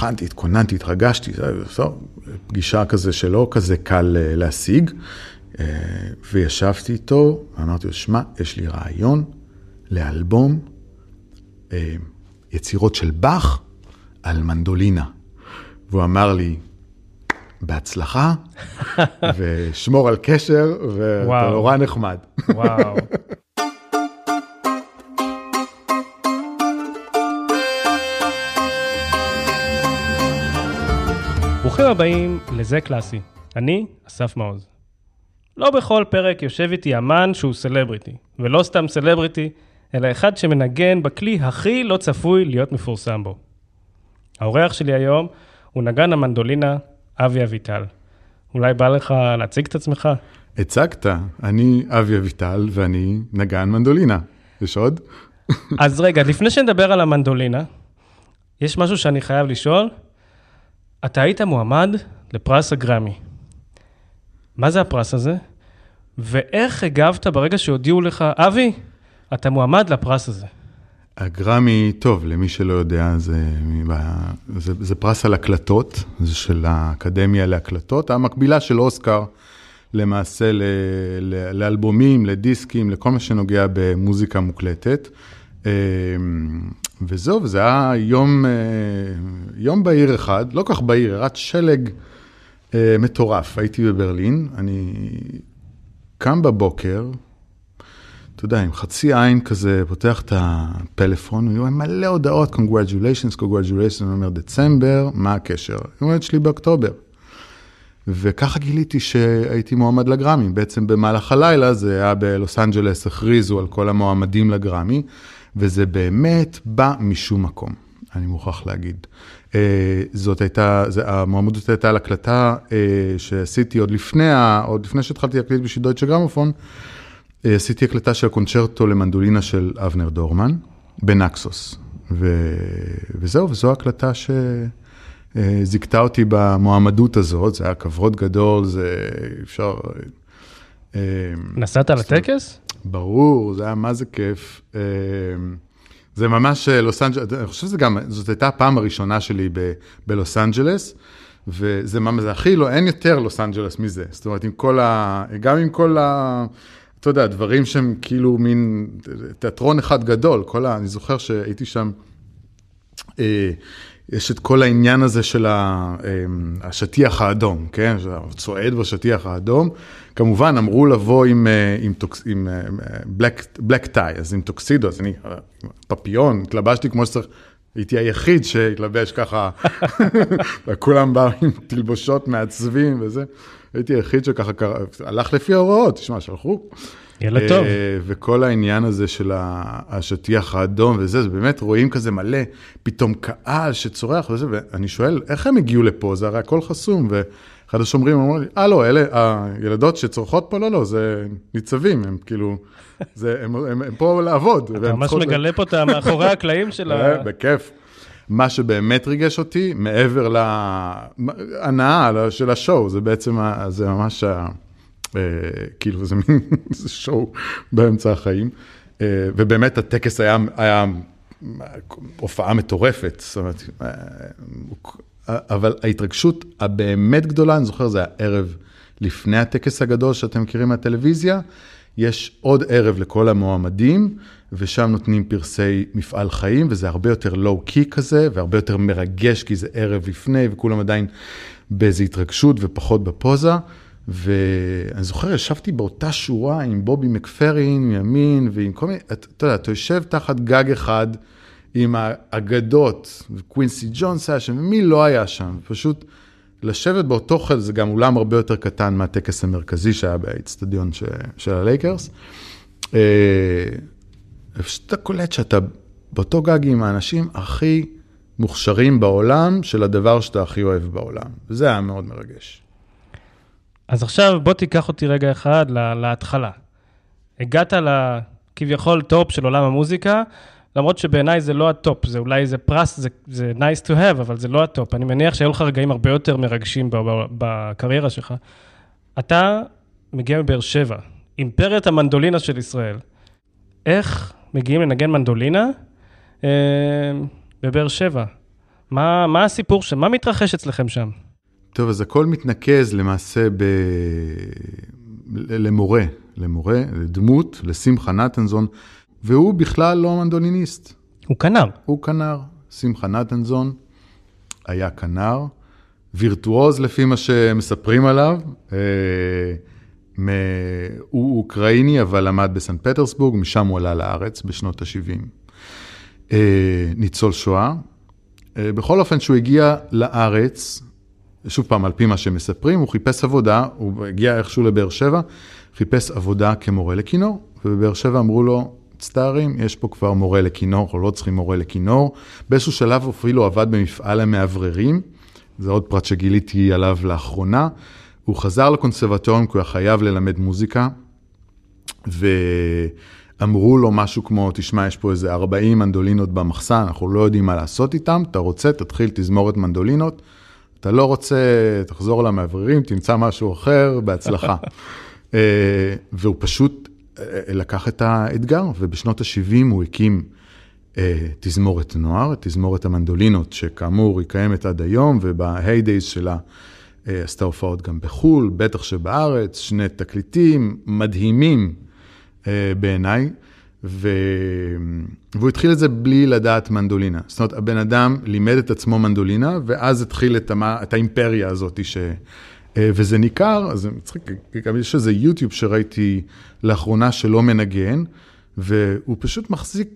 הכנתי, התכוננתי, התרגשתי, פגישה כזה שלא כזה קל אה, להשיג. אה, וישבתי איתו, ואמרתי לו, שמע, יש לי רעיון לאלבום אה, יצירות של באך על מנדולינה. והוא אמר לי, בהצלחה, ושמור על קשר, ואתה נורא נחמד. וואו. הבאים לזה קלאסי. אני אסף מעוז. לא בכל פרק יושב איתי אמן שהוא סלבריטי, ולא סתם סלבריטי, אלא אחד שמנגן בכלי הכי לא צפוי להיות מפורסם בו. האורח שלי היום הוא נגן המנדולינה אבי אביטל. אולי בא לך להציג את עצמך? הצגת, אני אבי אביטל ואני נגן מנדולינה. יש עוד? אז רגע, לפני שנדבר על המנדולינה, יש משהו שאני חייב לשאול. אתה היית מועמד לפרס הגרמי. מה זה הפרס הזה? ואיך הגבת ברגע שהודיעו לך, אבי, אתה מועמד לפרס הזה? הגרמי, טוב, למי שלא יודע, זה, זה, זה פרס על הקלטות, זה של האקדמיה להקלטות, המקבילה של אוסקר למעשה ל, ל, לאלבומים, לדיסקים, לכל מה שנוגע במוזיקה מוקלטת. אמ, וזהו, וזה היה יום, אה, יום בהיר אחד, לא כך בהיר, ירד שלג אה, מטורף. הייתי בברלין, אני קם בבוקר, אתה יודע, עם חצי עין כזה, פותח את הפלאפון, היו מלא הודעות, Congratulations, Congratulations, אני אומר, דצמבר, מה הקשר? היא אומרת שלי באוקטובר. וככה גיליתי שהייתי מועמד לגרמי. בעצם במהלך הלילה, זה היה בלוס אנג'לס, הכריזו על כל המועמדים לגרמי, וזה באמת בא משום מקום, אני מוכרח להגיד. אה, זאת הייתה, המועמדות הייתה על הקלטה אה, שעשיתי עוד לפני, עוד לפני שהתחלתי להקליט בשביל דויטשה גרמופון. אה, עשיתי הקלטה של הקונצ'רטו למנדולינה של אבנר דורמן, בנקסוס. ו... וזהו, וזו הקלטה שזיכתה אותי במועמדות הזאת, זה היה כבוד גדול, זה אפשר... אה, נסעת לטקס? ברור, זה היה מה זה כיף. אה, זה ממש לוס אנג'לס, אני חושב שזה גם, זאת הייתה הפעם הראשונה שלי בלוס אנג'לס. וזה מה זה הכי לא, אין יותר לוס אנג'לס מזה. זאת אומרת, עם כל ה... גם עם כל ה... אתה יודע, דברים שהם כאילו מין תיאטרון אחד גדול, כל ה... אני זוכר שהייתי שם, אה, יש את כל העניין הזה של אה, השטיח האדום, כן? צועד בשטיח האדום. כמובן, אמרו לבוא עם, אה, עם, tux, עם אה, black, black tie, אז עם טוקסידו, אז עם פפיון, התלבשתי כמו שצריך. הייתי היחיד שהתלבש ככה, וכולם באו עם תלבושות מעצבים וזה. הייתי היחיד שככה הלך לפי ההוראות, תשמע, שלחו. ילד טוב. אה, וכל העניין הזה של השטיח האדום וזה, זה באמת רואים כזה מלא, פתאום קהל שצורח וזה, ואני שואל, איך הם הגיעו לפה? זה הרי הכל חסום. ואחד השומרים אמרו לי, אה, לא, אלה הילדות שצורכות פה, לא, לא, זה ניצבים, הם כאילו, זה, הם, הם, הם פה לעבוד. אתה ממש מגלה פה את מאחורי הקלעים של ה... אה, בכיף. מה שבאמת ריגש אותי, מעבר להנאה של השואו, זה בעצם, זה ממש, אה, כאילו זה מין, זה שואו באמצע החיים. אה, ובאמת הטקס היה, היה הופעה מטורפת, זאת אומרת, אה, אבל ההתרגשות הבאמת גדולה, אני זוכר, זה היה ערב לפני הטקס הגדול שאתם מכירים מהטלוויזיה, יש עוד ערב לכל המועמדים, ושם נותנים פרסי מפעל חיים, וזה הרבה יותר לואו-קי כזה, והרבה יותר מרגש, כי זה ערב לפני, וכולם עדיין באיזו התרגשות ופחות בפוזה. ואני זוכר, ישבתי באותה שורה עם בובי מקפרין מימין, ועם כל מיני, אתה יודע, אתה יושב תחת גג אחד עם האגדות, וקווינסי ג'ונס היה שם, ומי לא היה שם, פשוט לשבת באותו חלק, זה גם אולם הרבה יותר קטן מהטקס המרכזי שהיה באצטדיון של הלייקרס. אה, ופשוט אתה קולט שאתה באותו גג עם האנשים הכי מוכשרים בעולם, של הדבר שאתה הכי אוהב בעולם. וזה היה מאוד מרגש. אז עכשיו בוא תיקח אותי רגע אחד להתחלה. הגעת לכביכול טופ של עולם המוזיקה, למרות שבעיניי זה לא הטופ, זה אולי איזה פרס, זה, זה nice to have, אבל זה לא הטופ. אני מניח שהיו לך רגעים הרבה יותר מרגשים בקריירה שלך. אתה מגיע מבאר שבע, אימפריית המנדולינה של ישראל. איך מגיעים לנגן מנדולינה אה, בבאר שבע? מה, מה הסיפור שם? מה מתרחש אצלכם שם? טוב, אז הכל מתנקז למעשה ב... למורה, למורה, לדמות, לשמחה נתנזון, והוא בכלל לא מנדוליניסט. הוא כנר. הוא כנר. שמחה נתנזון היה כנר, וירטואוז לפי מה שמספרים עליו. אה, הוא אוקראיני, אבל למד בסנט פטרסבורג, משם הוא עלה לארץ בשנות ה-70. אה, ניצול שואה. אה, בכל אופן, כשהוא הגיע לארץ, שוב פעם, על פי מה שמספרים, הוא חיפש עבודה, הוא הגיע איכשהו לבאר שבע, חיפש עבודה כמורה לכינור, ובבאר שבע אמרו לו, מצטערים, יש פה כבר מורה לכינור, אנחנו לא צריכים מורה לכינור. באיזשהו שלב אפילו עבד במפעל המאווררים, זה עוד פרט שגיליתי עליו לאחרונה. הוא חזר לקונסרבטוריון כי הוא היה חייב ללמד מוזיקה, ואמרו לו משהו כמו, תשמע, יש פה איזה 40 מנדולינות במחסן, אנחנו לא יודעים מה לעשות איתם, אתה רוצה, תתחיל תזמורת מנדולינות. אתה לא רוצה, תחזור למאווררים, תמצא משהו אחר, בהצלחה. אה, והוא פשוט אה, לקח את האתגר, ובשנות ה-70 הוא הקים אה, תזמורת נוער, תזמורת המנדולינות, שכאמור היא קיימת עד היום, ובהיידייז שלה עשתה הופעות גם בחו"ל, בטח שבארץ, שני תקליטים מדהימים בעיניי. ו... והוא התחיל את זה בלי לדעת מנדולינה. זאת אומרת, הבן אדם לימד את עצמו מנדולינה, ואז התחיל את, המ... את האימפריה הזאת, ש... אה, וזה ניכר, זה מצחיק, גם יש איזה יוטיוב שראיתי לאחרונה שלא מנגן, והוא פשוט מחזיק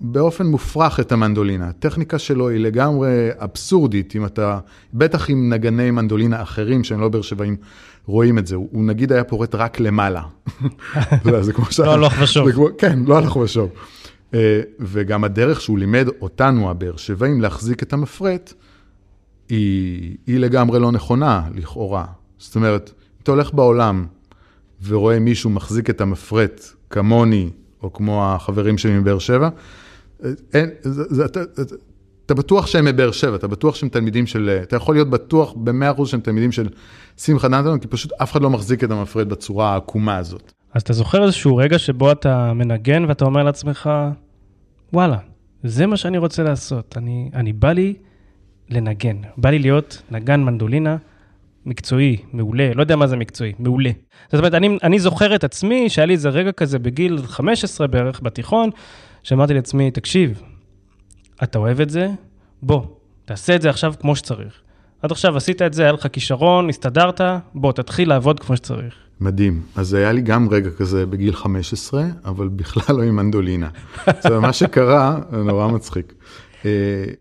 באופן מופרך את המנדולינה. הטכניקה שלו היא לגמרי אבסורדית, אם אתה, בטח עם נגני מנדולינה אחרים, שהם לא באר שבעים, רואים את זה. הוא נגיד היה פורט רק למעלה. זה כמו ש... לא הלוך ושוב. כן, לא הלוך ושוב. אה, וגם הדרך שהוא לימד אותנו, הבאר שבעים, להחזיק את המפרט, היא, היא לגמרי לא נכונה, לכאורה. זאת אומרת, אם אתה הולך בעולם ורואה מישהו מחזיק את המפרט כמוני, או כמו החברים שלי מבאר שבע, אין, זה, זה, אתה, אתה בטוח שהם מבאר שבע, אתה בטוח שהם תלמידים של, אתה יכול להיות בטוח במאה אחוז שהם תלמידים של שמחה נתן, כי פשוט אף אחד לא מחזיק את המפרד בצורה העקומה הזאת. אז אתה זוכר איזשהו רגע שבו אתה מנגן ואתה אומר לעצמך, וואלה, זה מה שאני רוצה לעשות, אני, אני בא לי לנגן, בא לי להיות נגן מנדולינה מקצועי, מעולה, לא יודע מה זה מקצועי, מעולה. זאת אומרת, אני, אני זוכר את עצמי, שהיה לי איזה רגע כזה בגיל 15 בערך בתיכון, שאמרתי לעצמי, תקשיב, אתה אוהב את זה? בוא, תעשה את זה עכשיו כמו שצריך. עד עכשיו עשית את זה, היה לך כישרון, הסתדרת, בוא, תתחיל לעבוד כמו שצריך. מדהים. אז היה לי גם רגע כזה בגיל 15, אבל בכלל לא עם מנדולינה. אומרת, מה שקרה, נורא מצחיק.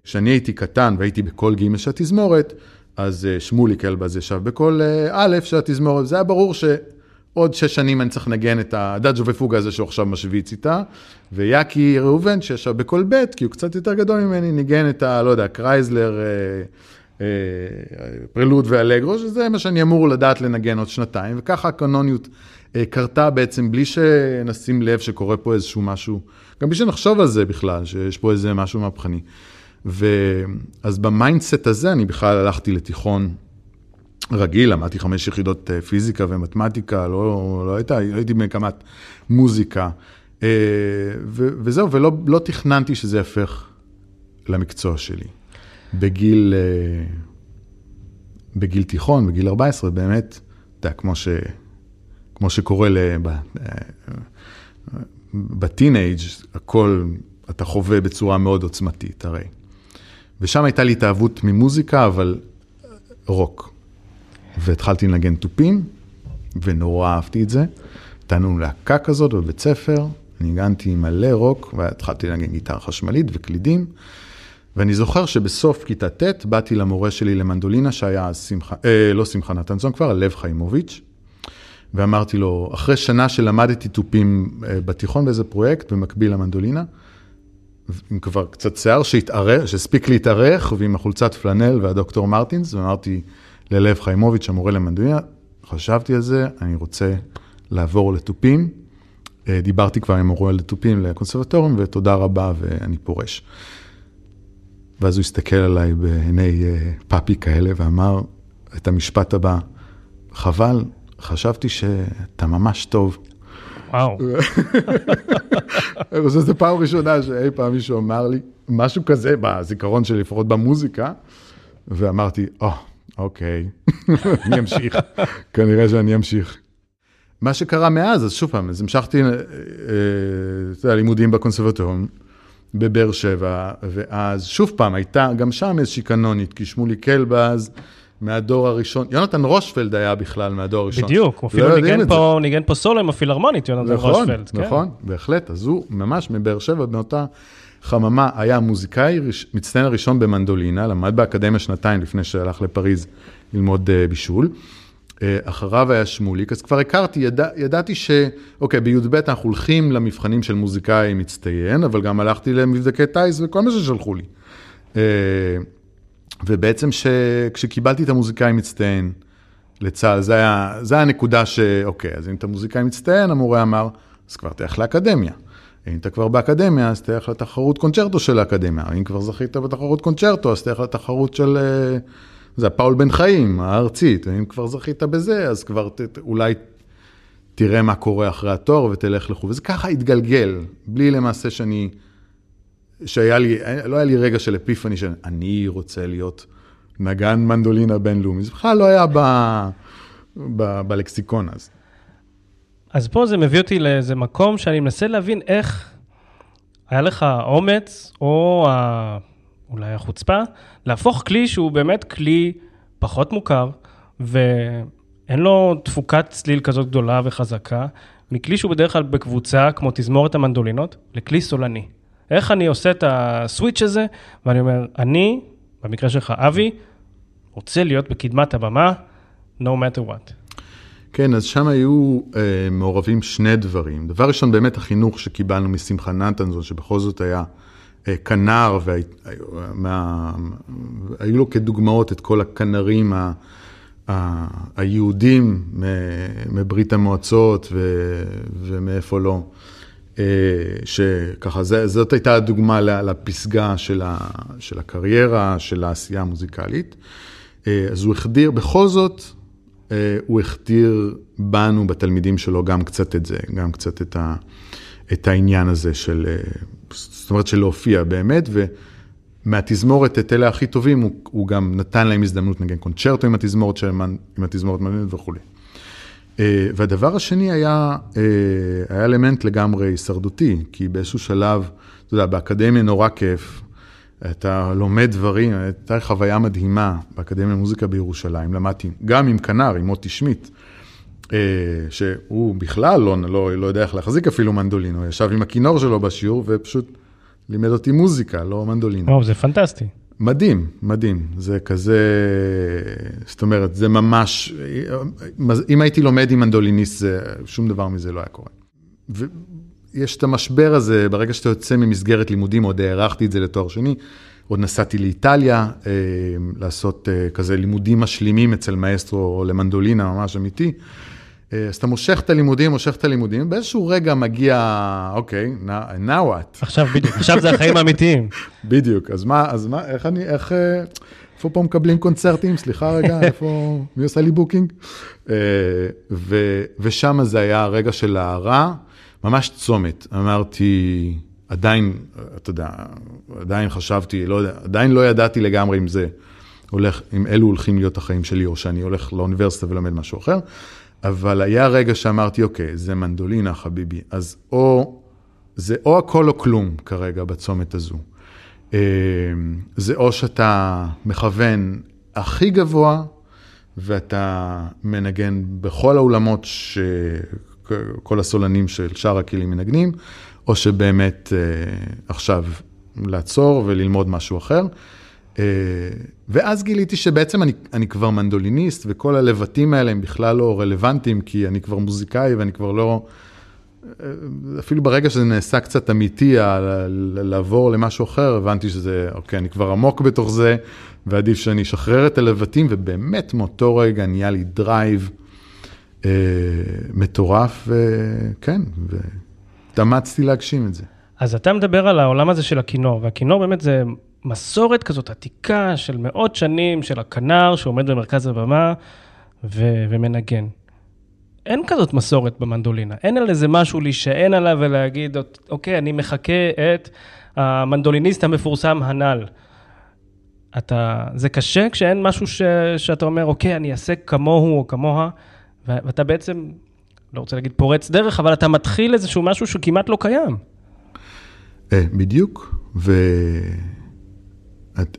כשאני הייתי קטן והייתי בכיסא ג' של התזמורת, אז אה, שמוליק אלבז ישב בכיסא אה, א' של התזמורת, זה היה ברור ש... עוד שש שנים אני צריך לנגן את האדאג'ו ופוגה הזה שהוא עכשיו משוויץ איתה, ויאקי ראובן שישב בכל ב', כי הוא קצת יותר גדול ממני, ניגן את ה... לא יודע, קרייזלר, אה, אה, פרלוד ואלגרו, שזה מה שאני אמור לדעת לנגן עוד שנתיים, וככה הקנוניות אה, קרתה בעצם בלי שנשים לב שקורה פה איזשהו משהו, גם בלי שנחשוב על זה בכלל, שיש פה איזה משהו מהפכני. ואז ב mindset הזה אני בכלל הלכתי לתיכון. רגיל, למדתי חמש יחידות אה, פיזיקה ומתמטיקה, לא, לא הייתה, הייתי במגמת מוזיקה. אה, ו, וזהו, ולא לא תכננתי שזה יהפך למקצוע שלי. בגיל, אה, בגיל תיכון, בגיל 14, באמת, אתה יודע, כמו, כמו שקורה בטינג', הכל אתה חווה בצורה מאוד עוצמתית, הרי. ושם הייתה לי התאהבות ממוזיקה, אבל רוק. והתחלתי לנגן תופים, ונורא אהבתי את זה. לנו להקה כזאת בבית ספר, ניגנתי מלא רוק, והתחלתי לנגן גיטרה חשמלית וקלידים. ואני זוכר שבסוף כיתה ט' באתי למורה שלי למנדולינה, שהיה אז שמחה, אה, לא שמחה נתנזון כבר, לב חיימוביץ', ואמרתי לו, אחרי שנה שלמדתי תופים אה, בתיכון באיזה פרויקט, במקביל למנדולינה, עם כבר קצת שיער שהספיק להתארך, ועם החולצת פלנל והדוקטור מרטינס, ואמרתי, ללב חיימוביץ', המורה למנדויה, חשבתי על זה, אני רוצה לעבור לתופים. אה, דיברתי כבר עם המורה לתופים לקונסרבטוריום, ותודה רבה, ואני פורש. ואז הוא הסתכל עליי בעיני אה, פאפי כאלה ואמר את המשפט הבא, חבל, חשבתי שאתה ממש טוב. וואו. אני חושב שזו פעם ראשונה שאי פעם מישהו אמר לי משהו כזה בזיכרון שלי, לפחות במוזיקה, ואמרתי, או, אוקיי, אני אמשיך, כנראה שאני אמשיך. מה שקרה מאז, אז שוב פעם, אז המשכתי, אה, אתה יודע, לימודים בקונסרבטוריון בבאר שבע, ואז שוב פעם, הייתה גם שם איזושהי קנונית, כי שמולי קלבז, מהדור הראשון, יונתן רושפלד היה בכלל מהדור הראשון. בדיוק, הוא לא אפילו יודעים ניגן את. פה, ניגן פה סולו עם הפילהרמונית, יונתן נכון, רושפלד. כן. נכון, בהחלט. אז הוא ממש מבאר שבע, באותה חממה, היה המוזיקאי מצטיין הראשון במנדולינה, למד באקדמיה שנתיים לפני שהלך לפריז ללמוד אה, בישול. אה, אחריו היה שמוליק, אז כבר הכרתי, ידע, ידעתי ש... אוקיי, בי"ב אנחנו הולכים למבחנים של מוזיקאי מצטיין, אבל גם הלכתי למבדקי טיס וכל מה ששלחו לי. אה, ובעצם ש... כשקיבלתי את המוזיקאי מצטיין לצה"ל, זה היה, זה היה הנקודה ש... אוקיי, אז אם אתה מוזיקאי מצטיין, המורה אמר, אז כבר תלך לאקדמיה. אם אתה כבר באקדמיה, אז תלך לתחרות קונצ'רטו של האקדמיה. אם כבר זכית בתחרות קונצ'רטו, אז תלך לתחרות של... אה, זה הפאול בן חיים, הארצית. אם כבר זכית בזה, אז כבר ת... אולי תראה מה קורה אחרי התואר ותלך לחו"ל. וזה ככה התגלגל, בלי למעשה שאני... שהיה לי, לא היה לי רגע של אפיפני שאני רוצה להיות נגן מנדולינה בינלאומי. זה בכלל לא היה ב... ב... בלקסיקון אז. אז פה זה מביא אותי לאיזה מקום שאני מנסה להבין איך היה לך אומץ, או ה... אולי החוצפה, להפוך כלי שהוא באמת כלי פחות מוכר, ואין לו תפוקת צליל כזאת גדולה וחזקה, מכלי שהוא בדרך כלל בקבוצה, כמו תזמורת המנדולינות, לכלי סולני. איך אני עושה את הסוויץ' הזה, ואני אומר, אני, במקרה שלך, אבי, רוצה להיות בקדמת הבמה, no matter what. כן, אז שם היו אה, מעורבים שני דברים. דבר ראשון, באמת החינוך שקיבלנו משמחה נתנזון, שבכל זאת היה אה, כנר, והיו מה, לו כדוגמאות את כל הכנרים ה, ה, היהודים מברית המועצות ו, ומאיפה לא. אה, שככה, זה, זאת הייתה הדוגמה לפסגה של, ה, של הקריירה, של העשייה המוזיקלית. אה, אז הוא החדיר, בכל זאת, הוא הכתיר בנו, בתלמידים שלו, גם קצת את זה, גם קצת את, ה, את העניין הזה של, אה, זאת אומרת, של להופיע באמת, ומהתזמורת, את אלה הכי טובים, הוא, הוא גם נתן להם הזדמנות לנגן קונצ'רטו עם התזמורת של, עם התזמורת מנהלת וכולי. אה, והדבר השני היה, אה, היה אלמנט לגמרי הישרדותי, כי באיזשהו שלב, אתה יודע, באקדמיה נורא כיף, אתה לומד דברים, הייתה חוויה מדהימה באקדמיה למוזיקה בירושלים, למדתי גם עם כנר, עם מוטי שמיט, אה, שהוא בכלל לא, לא, לא יודע איך להחזיק אפילו מנדולין, הוא ישב עם הכינור שלו בשיעור ופשוט לימד אותי מוזיקה, לא מנדולין. וואו, זה פנטסטי. מדהים, מדהים. זה כזה, זאת אומרת, זה ממש, אם הייתי לומד עם מנדוליניסט, זה, שום דבר מזה לא היה קורה. ויש את המשבר הזה, ברגע שאתה יוצא ממסגרת לימודים, עוד הערכתי את זה לתואר שני, עוד נסעתי לאיטליה, אה, לעשות אה, כזה לימודים משלימים אצל מאסטרו למנדולינה ממש אמיתי. אה, אז אתה מושך את הלימודים, מושך את הלימודים, באיזשהו רגע מגיע, אוקיי, now, now what? עכשיו בדיוק, עכשיו זה החיים האמיתיים. בדיוק, אז מה, אז מה, איך אני, איך, אה, איפה פה מקבלים קונצרטים? סליחה רגע, איפה, מי עושה לי booking? אה, ו, ושם זה היה הרגע של ההארה, ממש צומת. אמרתי, עדיין, אתה יודע, עדיין חשבתי, לא יודע, עדיין לא ידעתי לגמרי אם זה הולך, אם אלו הולכים להיות החיים שלי, או שאני הולך לאוניברסיטה ולומד משהו אחר. אבל היה רגע שאמרתי, אוקיי, זה מנדולינה, חביבי. אז או, זה או הכל או כלום כרגע בצומת הזו. אה, זה או שאתה מכוון הכי גבוה, ואתה מנגן בכל האולמות שכל הסולנים של שאר הכלים מנגנים, או שבאמת אה, עכשיו לעצור וללמוד משהו אחר. אה, ואז גיליתי שבעצם אני, אני כבר מנדוליניסט, וכל הלבטים האלה הם בכלל לא רלוונטיים, כי אני כבר מוזיקאי ואני כבר לא... אפילו ברגע שזה נעשה קצת אמיתי, לעבור למשהו אחר, הבנתי שזה, אוקיי, אני כבר עמוק בתוך זה, ועדיף שאני אשחרר את הלבטים, ובאמת מאותו רגע נהיה לי drive אה, מטורף, וכן, והתאמצתי להגשים את זה. אז אתה מדבר על העולם הזה של הכינור, והכינור באמת זה מסורת כזאת עתיקה של מאות שנים של הכנר שעומד במרכז הבמה ו- ומנגן. אין כזאת מסורת במנדולינה. אין על איזה משהו להישען עליו ולהגיד, אוקיי, אני מחכה את המנדוליניסט המפורסם הנ"ל. אתה, זה קשה כשאין משהו ש, שאתה אומר, אוקיי, אני אעשה כמוהו או כמוה, ואתה בעצם, לא רוצה להגיד פורץ דרך, אבל אתה מתחיל איזשהו משהו שכמעט לא קיים. אה, בדיוק,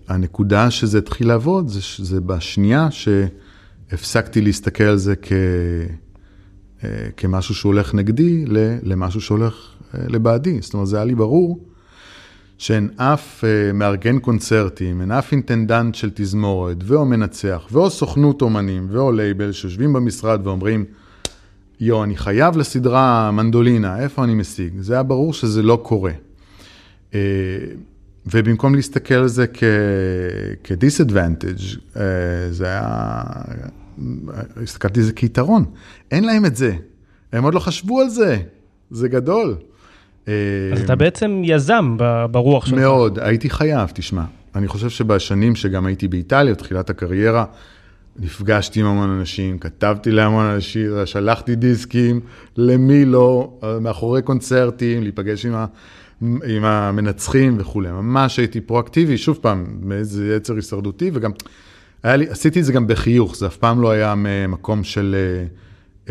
והנקודה שזה התחיל לעבוד, זה, זה בשנייה שהפסקתי להסתכל על זה כ... אה, כמשהו שהולך נגדי למשהו שהולך אה, לבעדי. זאת אומרת, זה היה לי ברור שאין אף uh, מארגן קונצרטים, אין אף אינטנדנט של תזמורת, ואו מנצח, ואו סוכנות אומנים, ואו לייבל, שיושבים במשרד ואומרים, יו, אני חייב לסדרה מנדולינה, איפה אני משיג? זה היה ברור שזה לא קורה. Uh, ובמקום להסתכל על זה כ-disadvantage, uh, זה היה, הסתכלתי על זה כיתרון. אין להם את זה, הם עוד לא חשבו על זה, זה גדול. אז אתה בעצם יזם ברוח שלך. מאוד, הייתי חייב, תשמע. אני חושב שבשנים שגם הייתי באיטליה, תחילת הקריירה, נפגשתי עם המון אנשים, כתבתי להמון אנשים, שלחתי דיסקים, למי לא, מאחורי קונצרטים, להיפגש עם, ה, עם המנצחים וכולי. ממש הייתי פרואקטיבי, שוב פעם, מאיזה יצר הישרדותי, וגם לי, עשיתי את זה גם בחיוך, זה אף פעם לא היה ממקום של אה,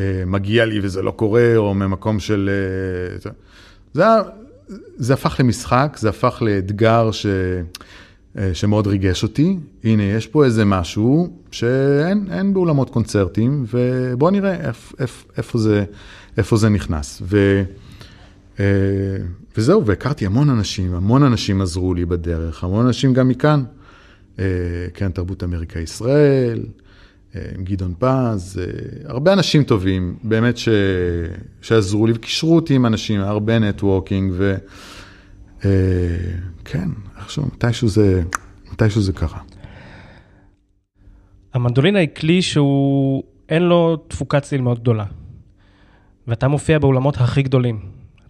אה, מגיע לי וזה לא קורה, או ממקום של... זה, זה הפך למשחק, זה הפך לאתגר ש, אה, שמאוד ריגש אותי. הנה, יש פה איזה משהו שאין באולמות קונצרטים, ובואו נראה איפ, איפ, איפה, זה, איפה זה נכנס. ו, אה, וזהו, והכרתי המון אנשים, המון אנשים עזרו לי בדרך, המון אנשים גם מכאן. אה, קרן תרבות אמריקה ישראל, עם אה, גדעון פז, אה, הרבה אנשים טובים, באמת ש... שעזרו לי וקישרו אותי עם אנשים, הרבה networking, וכן, אה, איכשהו, מתישהו זה, מתישהו זה קרה. המנדולינה היא כלי שהוא, אין לו תפוקת צליל מאוד גדולה. ואתה מופיע באולמות הכי גדולים.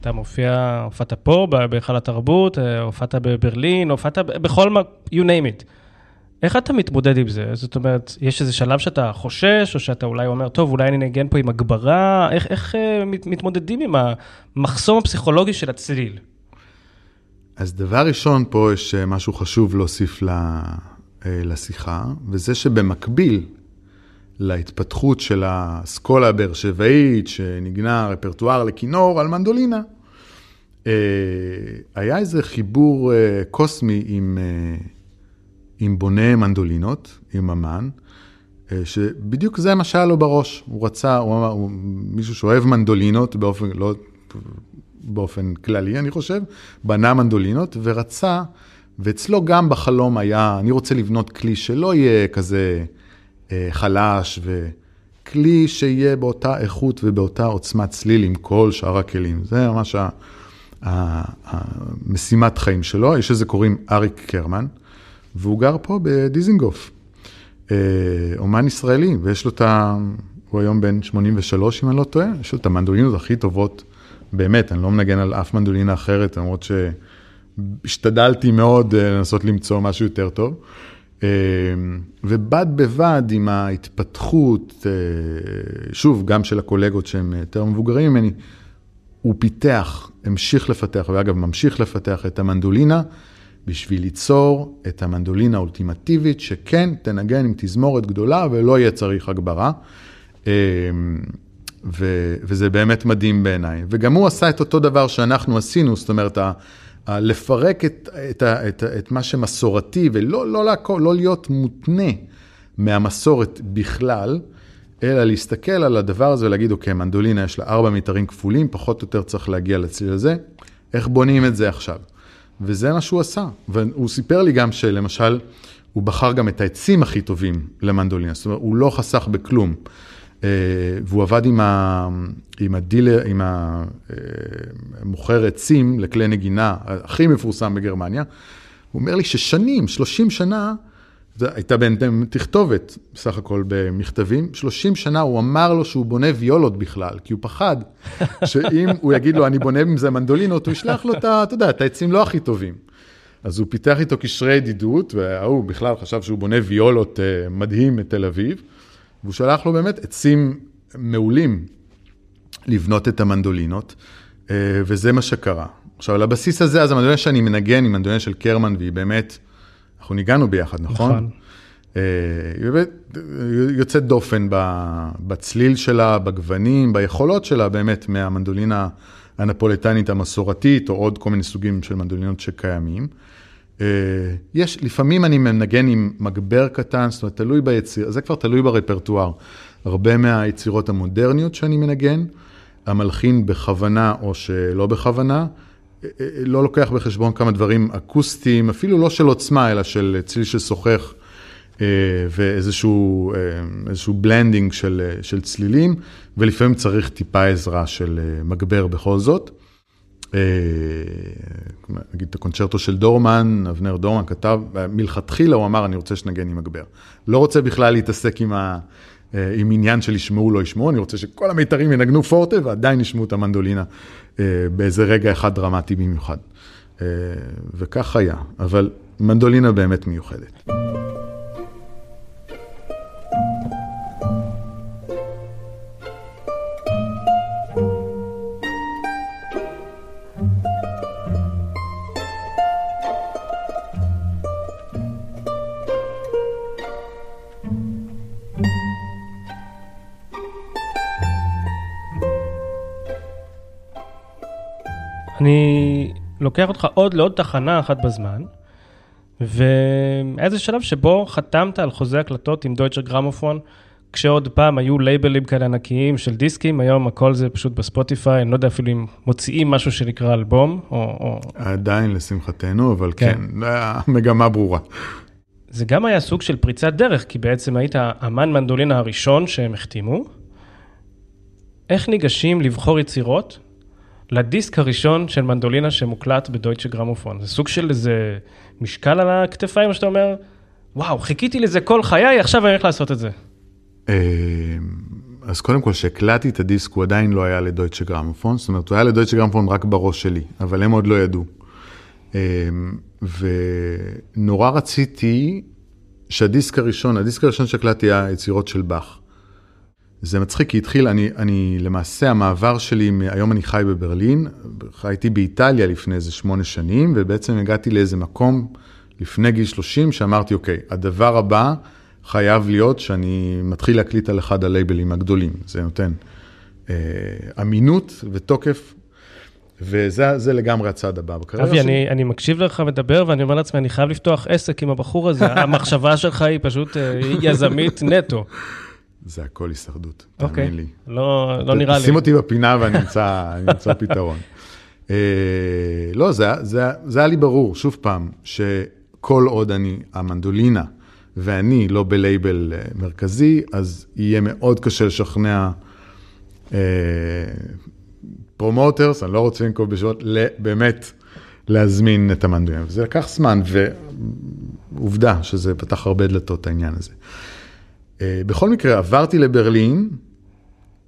אתה מופיע, הופעת פה, בהיכל התרבות, הופעת בברלין, הופעת בכל מה, you name it. איך אתה מתמודד עם זה? זאת אומרת, יש איזה שלב שאתה חושש, או שאתה אולי אומר, טוב, אולי אני נגן פה עם הגברה? איך, איך uh, מת, מתמודדים עם המחסום הפסיכולוגי של הצליל? אז דבר ראשון, פה יש אה, משהו חשוב להוסיף ל, uh, לשיחה, וזה שבמקביל להתפתחות של האסכולה הבאר שבעית, שנגנה רפרטואר לכינור על מנדולינה, uh, היה איזה חיבור קוסמי עם... עם בונה מנדולינות, עם אמן, אה, שבדיוק זה מה שהיה לו בראש. הוא רצה, הוא אמר, הוא, מישהו שאוהב מנדולינות באופן, לא באופן כללי, אני חושב, בנה מנדולינות ורצה, ואצלו גם בחלום היה, אני רוצה לבנות כלי שלא יהיה כזה אה, חלש, וכלי שיהיה באותה איכות ובאותה עוצמת צליל עם כל שאר הכלים. זה ממש המשימת חיים שלו, יש לזה קוראים אריק קרמן. והוא גר פה בדיזינגוף. אה, אומן ישראלי, ויש לו את ה... הוא היום בן 83, אם אני לא טועה, יש לו את המנדולינות הכי טובות, באמת, אני לא מנגן על אף מנדולינה אחרת, למרות שהשתדלתי מאוד אה, לנסות למצוא משהו יותר טוב. אה, ובד בבד עם ההתפתחות, שוב, גם של הקולגות שהם יותר מבוגרים ממני, הוא פיתח, המשיך לפתח, ואגב, ממשיך לפתח את המנדולינה. בשביל ליצור את המנדולינה האולטימטיבית, שכן תנגן עם תזמורת גדולה ולא יהיה צריך הגברה. אמ, ו, וזה באמת מדהים בעיניי. וגם הוא עשה את אותו דבר שאנחנו עשינו, זאת אומרת, ה, ה, לפרק את, את, את, את מה שמסורתי ולא לא, לא, לא להיות מותנה מהמסורת בכלל, אלא להסתכל על הדבר הזה ולהגיד, אוקיי, מנדולינה יש לה ארבע מיתרים כפולים, פחות או יותר צריך להגיע לצליל הזה, איך בונים את זה עכשיו? וזה מה שהוא עשה. והוא סיפר לי גם שלמשל, הוא בחר גם את העצים הכי טובים למנדולינה, זאת אומרת, הוא לא חסך בכלום. אה, והוא עבד עם, ה, עם הדילר, עם המוכר עצים לכלי נגינה הכי מפורסם בגרמניה. הוא אומר לי ששנים, 30 שנה, הייתה בינתיים תכתובת, בסך הכל במכתבים. 30 שנה הוא אמר לו שהוא בונה ויולות בכלל, כי הוא פחד שאם הוא יגיד לו, אני בונה עם זה מנדולינות, הוא ישלח לו את. אתה יודע, את העצים לא הכי טובים. אז הוא פיתח איתו קשרי ידידות, וההוא בכלל חשב שהוא בונה ויולות אה, מדהים מתל אביב, והוא שלח לו באמת עצים מעולים, לבנות את המנדולינות, אה, וזה מה שקרה. עכשיו, על הבסיס הזה, אז המנדולינה שאני מנגן היא מנדולינה של קרמן, והיא באמת, אנחנו ניגענו ביחד, נכון? נכון. אה, היא באמת יוצאת דופן בצליל שלה, בגוונים, ביכולות שלה באמת מהמנדולינה הנפולטנית המסורתית, או עוד כל מיני סוגים של מנדולינות שקיימים. אה, יש, לפעמים אני מנגן עם מגבר קטן, זאת אומרת, תלוי ביציר, זה כבר תלוי ברפרטואר. הרבה מהיצירות המודרניות שאני מנגן, המלחין בכוונה או שלא בכוונה, אה, לא לוקח בחשבון כמה דברים אקוסטיים, אפילו לא של עוצמה, אלא של צליל ששוחך אה, ואיזשהו אה, blending של, אה, של צלילים, ולפעמים צריך טיפה עזרה של מגבר בכל זאת. נגיד את הקונצ'רטו של דורמן, אבנר דורמן כתב, מלכתחילה הוא אמר, אני רוצה שתנגן עם מגבר. לא רוצה בכלל להתעסק עם, ה, עם עניין של ישמעו לא ישמעו, אני רוצה שכל המיתרים ינגנו פורטה ועדיין ישמעו את המנדולינה באיזה רגע אחד דרמטי במיוחד. וכך היה, אבל מנדולינה באמת מיוחדת. אני לוקח אותך עוד לעוד תחנה אחת בזמן, ואיזה שלב שבו חתמת על חוזה הקלטות עם דויטשר גרמופון, כשעוד פעם היו לייבלים כאלה ענקיים של דיסקים, היום הכל זה פשוט בספוטיפיי, אני לא יודע אפילו אם מוציאים משהו שנקרא אלבום, או... או... עדיין לשמחתנו, אבל כן, כן המגמה ברורה. זה גם היה סוג של פריצת דרך, כי בעצם היית אמן מנדולינה הראשון שהם החתימו. איך ניגשים לבחור יצירות לדיסק הראשון של מנדולינה שמוקלט בדויטשה גרמופון. זה סוג של איזה משקל על הכתפיים, שאתה אומר, וואו, חיכיתי לזה כל חיי, עכשיו אני הולך לעשות את זה. אה, אז קודם כל, כשהקלטתי את הדיסק, הוא עדיין לא היה לדויטשה גרמופון, זאת אומרת, הוא היה לדויטשה גרמופון רק בראש שלי, אבל הם עוד לא ידעו. אה, ונורא רציתי שהדיסק הראשון, הדיסק הראשון שהקלטתי היה יצירות של באך. זה מצחיק, כי התחיל, אני, אני למעשה, המעבר שלי, היום אני חי בברלין, חייתי באיטליה לפני איזה שמונה שנים, ובעצם הגעתי לאיזה מקום לפני גיל 30, שאמרתי, אוקיי, הדבר הבא חייב להיות שאני מתחיל להקליט על אחד הלייבלים הגדולים. זה נותן אה, אמינות ותוקף וזה לגמרי הצעד הבא בקריירה שלי. אבי, אני, אני מקשיב לך מדבר, ואני אומר לעצמי, אני חייב לפתוח עסק עם הבחור הזה. המחשבה שלך היא פשוט אה, יזמית נטו. זה הכל הישרדות, תאמין אוקיי. לי. לא, לא נראה לי. שים אותי בפינה ואני אמצא פתרון. אה, לא, זה, זה, זה היה לי ברור, שוב פעם, שכל עוד אני, המנדולינה ואני לא בלייבל אה, מרכזי, אז יהיה מאוד קשה לשכנע promoters, אני לא רוצה לנקוב בשמות, באמת להזמין את המנדולינה. וזה לקח זמן, ועובדה שזה פתח הרבה דלתות, העניין הזה. אה, בכל מקרה, עברתי לברלין,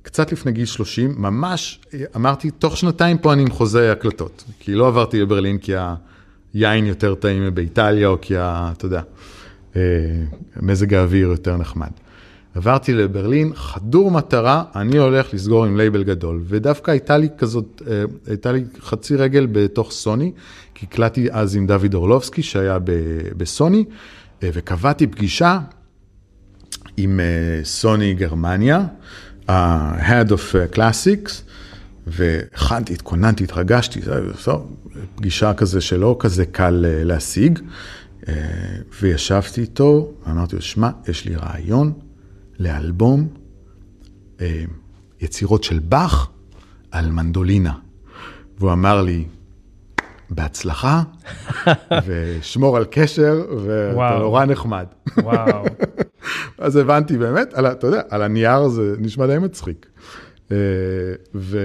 קצת לפני גיל 30, ממש אמרתי, תוך שנתיים פה אני עם חוזה הקלטות. כי לא עברתי לברלין כי היין יותר טעים באיטליה, או כי, ה, אתה יודע, אה, מזג האוויר יותר נחמד. עברתי לברלין, חדור מטרה, אני הולך לסגור עם לייבל גדול. ודווקא הייתה לי כזאת, אה, הייתה לי חצי רגל בתוך סוני, כי הקלטתי אז עם דוד אורלובסקי, שהיה בסוני, וקבעתי פגישה עם סוני גרמניה, ה-Head of Classics, והכנתי, התכוננתי, התרגשתי, פגישה כזה שלא כזה קל אה, להשיג, אה, וישבתי איתו, ואמרתי לו, שמע, יש לי רעיון לאלבום אה, יצירות של באך על מנדולינה. והוא אמר לי, בהצלחה, ושמור על קשר, ואתה נורא נחמד. וואו. אז הבנתי באמת, על, אתה יודע, על הנייר זה נשמע די מצחיק. אה, ו...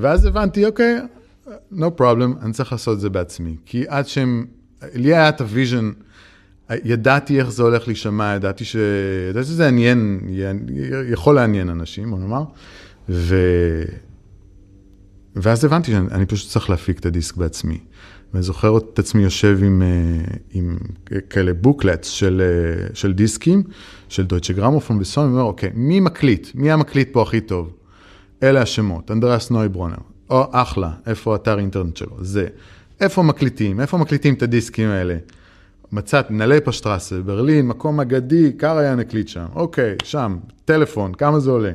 ואז הבנתי, אוקיי, no problem, אני צריך לעשות את זה בעצמי. כי עד שהם, לי היה את ה vision, ידעתי איך זה הולך להישמע, ידעתי, ש... ידעתי שזה עניין, יכול לעניין אנשים, בוא נאמר. ואז הבנתי שאני פשוט צריך להפיק את הדיסק בעצמי. ואני זוכר את עצמי יושב עם, אה, עם כאלה booklets של, אה, של דיסקים, של דויטשה גרמופון וסוני, ואומר, אוקיי, מי מקליט? מי המקליט פה הכי טוב? אלה השמות, אנדריאס נויברונר, או אחלה, איפה אתר אינטרנט שלו, זה. איפה מקליטים, איפה מקליטים את הדיסקים האלה? מצאתי נלפשטראסה, ברלין, מקום אגדי, קראיאן הקליט שם, אוקיי, שם, טלפון, כמה זה עולה?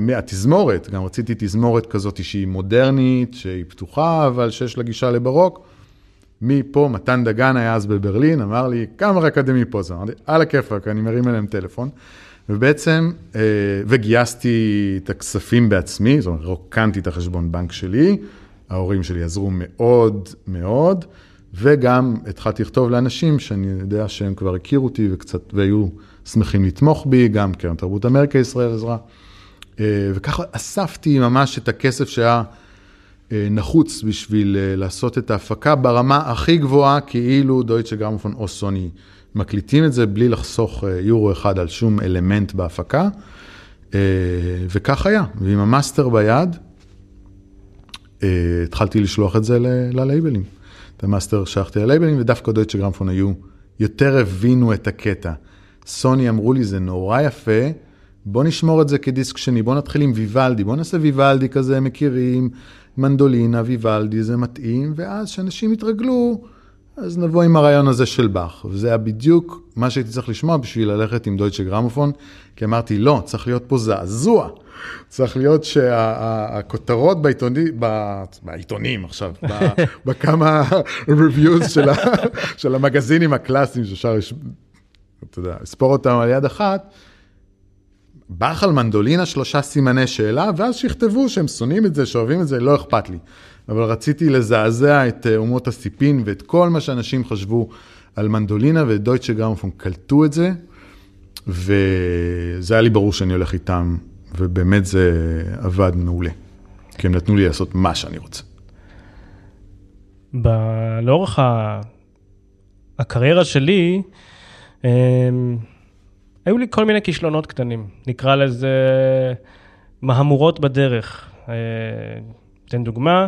מהתזמורת, גם רציתי תזמורת כזאת שהיא מודרנית, שהיא פתוחה, אבל שיש לה גישה לברוק. מפה, מתן דגן היה אז בברלין, אמר לי, כמה אקדמי פה זה? אמרתי, על הכיפאק, אני מרים אליהם טלפון. ובעצם, אה, וגייסתי את הכספים בעצמי, זאת אומרת, רוקנתי את החשבון בנק שלי, ההורים שלי עזרו מאוד מאוד, וגם התחלתי לכתוב לאנשים שאני יודע שהם כבר הכירו אותי וקצת, והיו שמחים לתמוך בי, גם קרן תרבות אמריקה ישראל עזרה. אה, וככה אספתי ממש את הכסף שהיה אה, נחוץ בשביל לעשות את ההפקה ברמה הכי גבוהה, כאילו דויטשה גרמופון או סוני מקליטים את זה בלי לחסוך יורו אחד על שום אלמנט בהפקה. וכך היה, ועם המאסטר ביד, התחלתי לשלוח את זה ללייבלים. את המאסטר שלחתי ללייבלים, ודווקא דויטשה גרמופון היו, יותר הבינו את הקטע. סוני אמרו לי, זה נורא יפה, בוא נשמור את זה כדיסק שני, בוא נתחיל עם ויוולדי, בוא נעשה ויוולדי כזה, מכירים, מנדולינה, ויוולדי, זה מתאים, ואז כשאנשים יתרגלו, אז נבוא עם הרעיון הזה של באך. וזה היה בדיוק מה שהייתי צריך לשמוע בשביל ללכת עם דויטשה גרמופון, כי אמרתי, לא, צריך להיות פה זעזוע. צריך להיות שהכותרות בעיתונים, בעיתונים עכשיו, בכמה reviews של המגזינים הקלאסיים שאפשר, אתה יודע, לספור אותם על יד אחת, באך על מנדולינה שלושה סימני שאלה, ואז שיכתבו שהם שונאים את זה, שאוהבים את זה, לא אכפת לי. אבל רציתי לזעזע את אה, אומות הסיפין ואת כל מה שאנשים חשבו על מנדולינה, ודויטשה גרמפון קלטו את זה, וזה היה לי ברור שאני הולך איתם, ובאמת זה עבד מעולה, כי הם נתנו לי לעשות מה שאני רוצה. ב- לאורך ה... הקריירה שלי. אמ, היו לי כל מיני כישלונות קטנים, נקרא לזה מהמורות בדרך. אה, אתן דוגמה,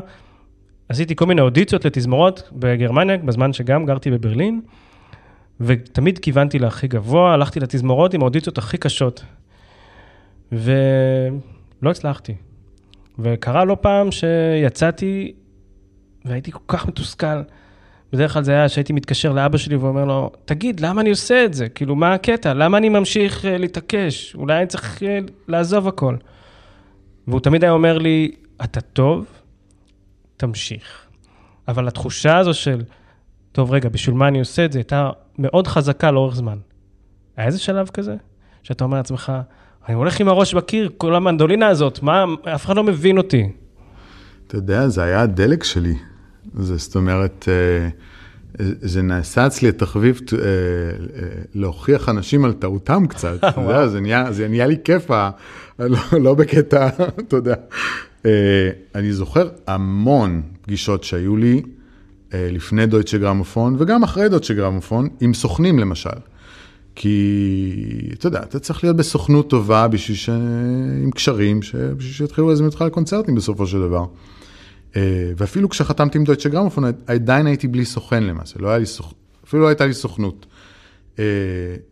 עשיתי כל מיני אודיציות לתזמורות בגרמניה, בזמן שגם גרתי בברלין, ותמיד כיוונתי להכי גבוה, הלכתי לתזמורות עם האודיציות הכי קשות. ולא הצלחתי. וקרה לא פעם שיצאתי והייתי כל כך מתוסכל. בדרך כלל זה היה שהייתי מתקשר לאבא שלי ואומר לו, תגיד, למה אני עושה את זה? כאילו, מה הקטע? למה אני ממשיך uh, להתעקש? אולי אני צריך uh, לעזוב הכל. והוא תמיד היה אומר לי, אתה טוב, תמשיך. אבל התחושה הזו של, טוב, רגע, בשביל מה אני עושה את זה, הייתה מאוד חזקה לאורך זמן. היה איזה שלב כזה? שאתה אומר לעצמך, אני הולך עם הראש בקיר, כל המנדולינה הזאת, מה, אף אחד לא מבין אותי. אתה יודע, זה היה הדלק שלי. זה, זאת אומרת, אה, זה נעשה אצלי התחביב אה, אה, להוכיח אנשים על טעותם קצת. זה, זה, נהיה, זה נהיה לי כיף, לא, לא בקטע, אתה יודע. אני זוכר המון פגישות שהיו לי לפני דויטשה גרמופון, וגם אחרי דויטשה גרמופון, עם סוכנים למשל. כי, אתה יודע, אתה צריך להיות בסוכנות טובה בשביל ש... עם קשרים, בשביל שיתחילו להזמין אותך לקונצרטים בסופו של דבר. אה, ואפילו כשחתמתי עם דויטשה גרמופון, עדיין הייתי בלי סוכן למעשה, לא היה לי סוכ... אפילו לא הייתה לי סוכנות. אה,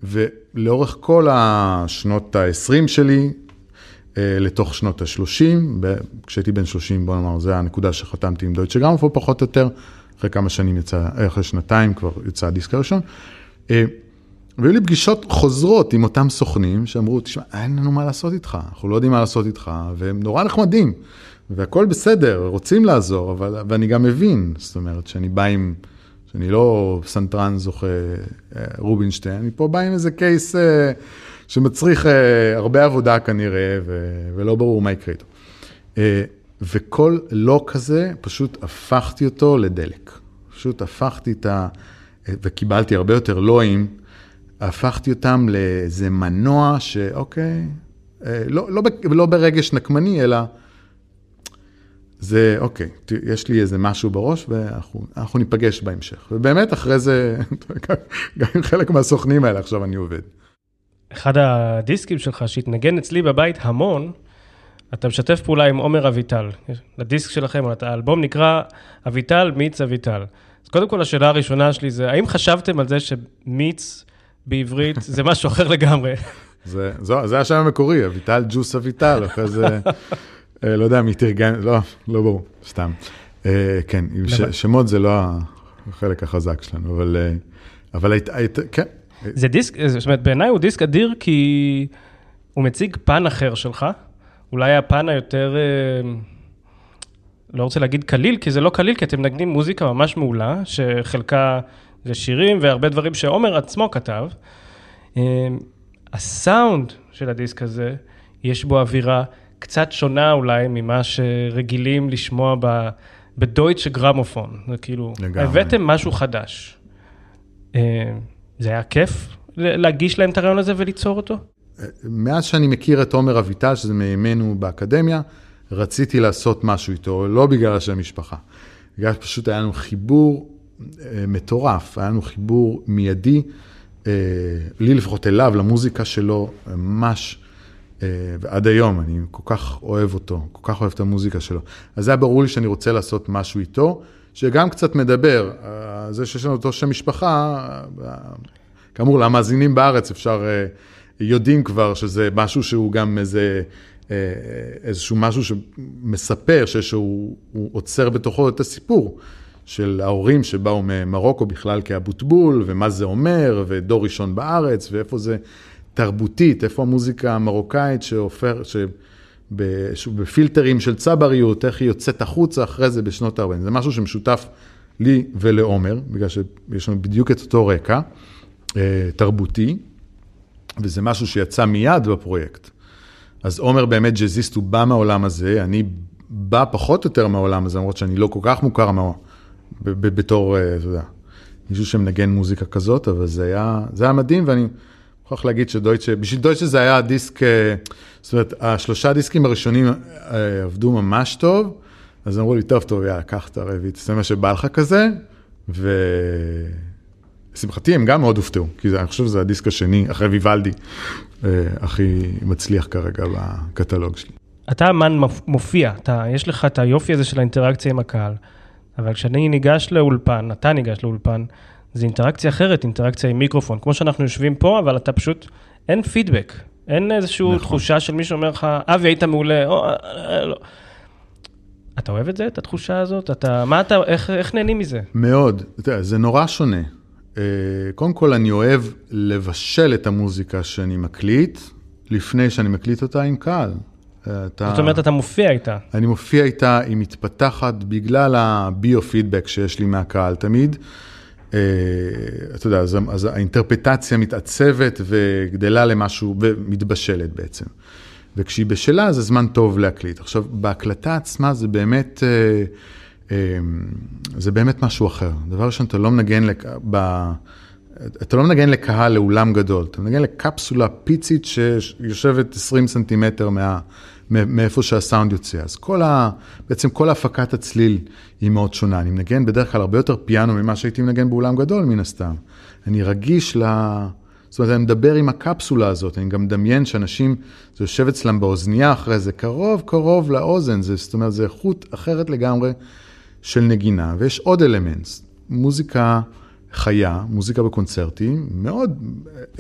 ולאורך כל השנות ה-20 שלי, אה, לתוך שנות ה-30, כשהייתי בן 30, בוא נאמר, זה הנקודה שחתמתי עם דויטשה גרמופון, פחות או יותר, אחרי כמה שנים יצא, אחרי שנתיים כבר יצא הדיסק הראשון. והיו לי פגישות חוזרות עם אותם סוכנים שאמרו, תשמע, אין לנו מה לעשות איתך, אנחנו לא יודעים מה לעשות איתך, והם נורא נחמדים, והכול בסדר, רוצים לעזור, אבל, ואני גם מבין, זאת אומרת, שאני בא עם, שאני לא פסנתרן זוכה אה, רובינשטיין, אני פה בא עם איזה case אה, שמצריך אה, הרבה עבודה כנראה, ו, ולא ברור מה יקרה איתו. וכל לא כזה, פשוט הפכתי אותו לדלק. פשוט הפכתי את ה... וקיבלתי הרבה יותר לואים. הפכתי אותם לאיזה מנוע שאוקיי, אה, לא, לא, לא ברגש נקמני, אלא זה, אוקיי, יש לי איזה משהו בראש ואנחנו ניפגש בהמשך. ובאמת, אחרי זה, גם עם חלק מהסוכנים האלה עכשיו אני עובד. אחד הדיסקים שלך שהתנגן אצלי בבית המון, אתה משתף פעולה עם עומר אביטל. לדיסק שלכם, האלבום נקרא אביטל מיץ אביטל. אז קודם כל, השאלה הראשונה שלי זה, האם חשבתם על זה שמיץ בעברית זה משהו אחר לגמרי. זה, זו, זה השם המקורי, אביטל ג'וס אביטל, אחרי זה לא יודע מי תרגם, לא, לא ברור, סתם. אה, כן, שמות זה לא החלק החזק שלנו, אבל, אבל היית, כן. זה דיסק, זאת אומרת, בעיניי הוא דיסק אדיר כי הוא מציג פן אחר שלך, אולי הפן היותר, לא רוצה להגיד קליל, כי זה לא קליל, כי אתם מנגנים מוזיקה ממש מעולה, שחלקה זה שירים והרבה דברים שעומר עצמו כתב. הסאונד של הדיסק הזה, יש בו אווירה קצת שונה אולי ממה שרגילים לשמוע בדויטשה גרמופון. זה כאילו, לגמרי. הבאתם משהו חדש. אה, זה היה כיף להגיש להם את הרעיון הזה וליצור אותו? מאז שאני מכיר את עומר אביטל, שזה מימינו באקדמיה, רציתי לעשות משהו איתו, לא בגלל השם משפחה. בגלל שפשוט היה לנו חיבור אה, מטורף, היה לנו חיבור מיידי, אה, לי לפחות אליו, למוזיקה שלו, ממש אה, ועד היום, אני כל כך אוהב אותו, כל כך אוהב את המוזיקה שלו. אז זה היה ברור לי שאני רוצה לעשות משהו איתו, שגם קצת מדבר, אה, זה שיש לנו אותו שם משפחה, אה, כאמור, למאזינים בארץ אפשר, יודעים כבר שזה משהו שהוא גם איזה, איזשהו משהו שמספר, שהוא עוצר בתוכו את הסיפור. של ההורים שבאו ממרוקו בכלל כאבוטבול, ומה זה אומר, ודור ראשון בארץ, ואיפה זה תרבותית, איפה המוזיקה המרוקאית שהופך, שבפילטרים של צבריות, איך היא יוצאת החוצה אחרי זה בשנות ה-40. זה משהו שמשותף לי ולעומר, בגלל שיש לנו בדיוק את אותו רקע אה, תרבותי, וזה משהו שיצא מיד בפרויקט. אז עומר באמת ג'אזיסט, הוא בא מהעולם הזה, אני בא פחות או יותר מהעולם הזה, למרות שאני לא כל כך מוכר מה... בתור, אה, אתה יודע, מישהו שמנגן מוזיקה כזאת, אבל זה היה, זה היה מדהים, ואני... מוכרח להגיד שדויטשה, בשביל דויטשה זה היה דיסק, אה, זאת אומרת, השלושה דיסקים הראשונים אה, עבדו ממש טוב, אז אמרו לי, טוב, טוב, יאללה, קח את הרביעית, תעשה מה שבא לך כזה, ולשמחתי הם גם מאוד הופתעו, כי אני חושב שזה הדיסק השני, אחרי ויוולדי, אה, הכי מצליח כרגע בקטלוג שלי. אתה אמן מופיע, אתה, יש לך את היופי הזה של האינטראקציה עם הקהל, אבל כשאני ניגש לאולפן, אתה ניגש לאולפן, זה אינטראקציה אחרת, אינטראקציה עם מיקרופון, כמו שאנחנו יושבים פה, אבל אתה פשוט, אין פידבק, אין איזושהי נכון. תחושה של מישהו אומר לך, אבי, היית מעולה, או, אה, אה, לא. אתה אוהב את זה, את התחושה הזאת? אתה, מה אתה, איך, איך נהנים מזה? מאוד, אתה יודע, זה נורא שונה. אה, קודם כל, אני אוהב לבשל את המוזיקה שאני מקליט, לפני שאני מקליט אותה עם קהל. אתה... זאת אומרת, אתה מופיע איתה. אני מופיע איתה, היא מתפתחת בגלל הביו-פידבק שיש לי מהקהל תמיד. אה, אתה יודע, אז, אז האינטרפטציה מתעצבת וגדלה למשהו, ומתבשלת בעצם. וכשהיא בשלה, זה זמן טוב להקליט. עכשיו, בהקלטה עצמה זה באמת, אה, אה, זה באמת משהו אחר. דבר ראשון, אתה לא מנגן, לק... ב... אתה לא מנגן לקהל, לאולם גדול, אתה מנגן לקפסולה פיצית שיושבת 20 סנטימטר מה... מאיפה שהסאונד יוצא. אז כל ה... בעצם כל הפקת הצליל היא מאוד שונה. אני מנגן בדרך כלל הרבה יותר פיאנו ממה שהייתי מנגן באולם גדול, מן הסתם. אני רגיש ל... זאת אומרת, אני מדבר עם הקפסולה הזאת, אני גם מדמיין שאנשים, זה יושב אצלם באוזנייה אחרי זה, קרוב קרוב לאוזן, זה, זאת אומרת, זה איכות אחרת לגמרי של נגינה. ויש עוד אלמנט, מוזיקה חיה, מוזיקה בקונצרטים, מאוד,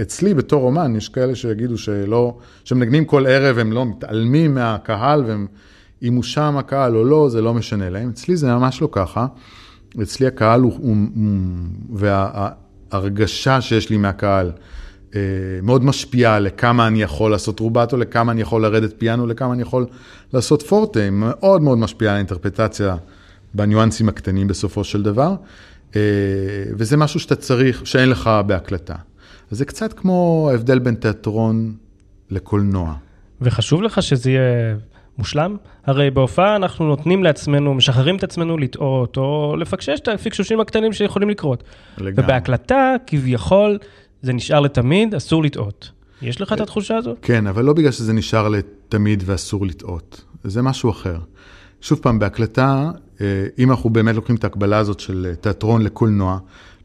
אצלי בתור אומן, יש כאלה שיגידו שלא, שמנגנים כל ערב, הם לא מתעלמים מהקהל, והם, אם הוא שם הקהל או לא, זה לא משנה להם. אצלי זה ממש לא ככה. אצלי הקהל הוא, הוא, וההרגשה שיש לי מהקהל אה, מאוד משפיעה לכמה אני יכול לעשות רובטו, לכמה אני יכול לרדת פיאנו, לכמה אני יכול לעשות פורטה, מאוד מאוד משפיעה על האינטרפטציה בניואנסים הקטנים בסופו של דבר. אה, וזה משהו שאתה צריך, שאין לך בהקלטה. אז זה קצת כמו ההבדל בין תיאטרון לקולנוע. וחשוב לך שזה יהיה מושלם? הרי בהופעה אנחנו נותנים לעצמנו, משחררים את עצמנו לטעות, או לפקשש את הפיקשושים הקטנים שיכולים לקרות. לגמרי. ובהקלטה, כביכול, זה נשאר לתמיד, אסור לטעות. יש לך את התחושה הזאת? כן, אבל לא בגלל שזה נשאר לתמיד ואסור לטעות. זה משהו אחר. שוב פעם, בהקלטה, אם אנחנו באמת לוקחים את ההקבלה הזאת של אה, תיאטרון לקולנוע,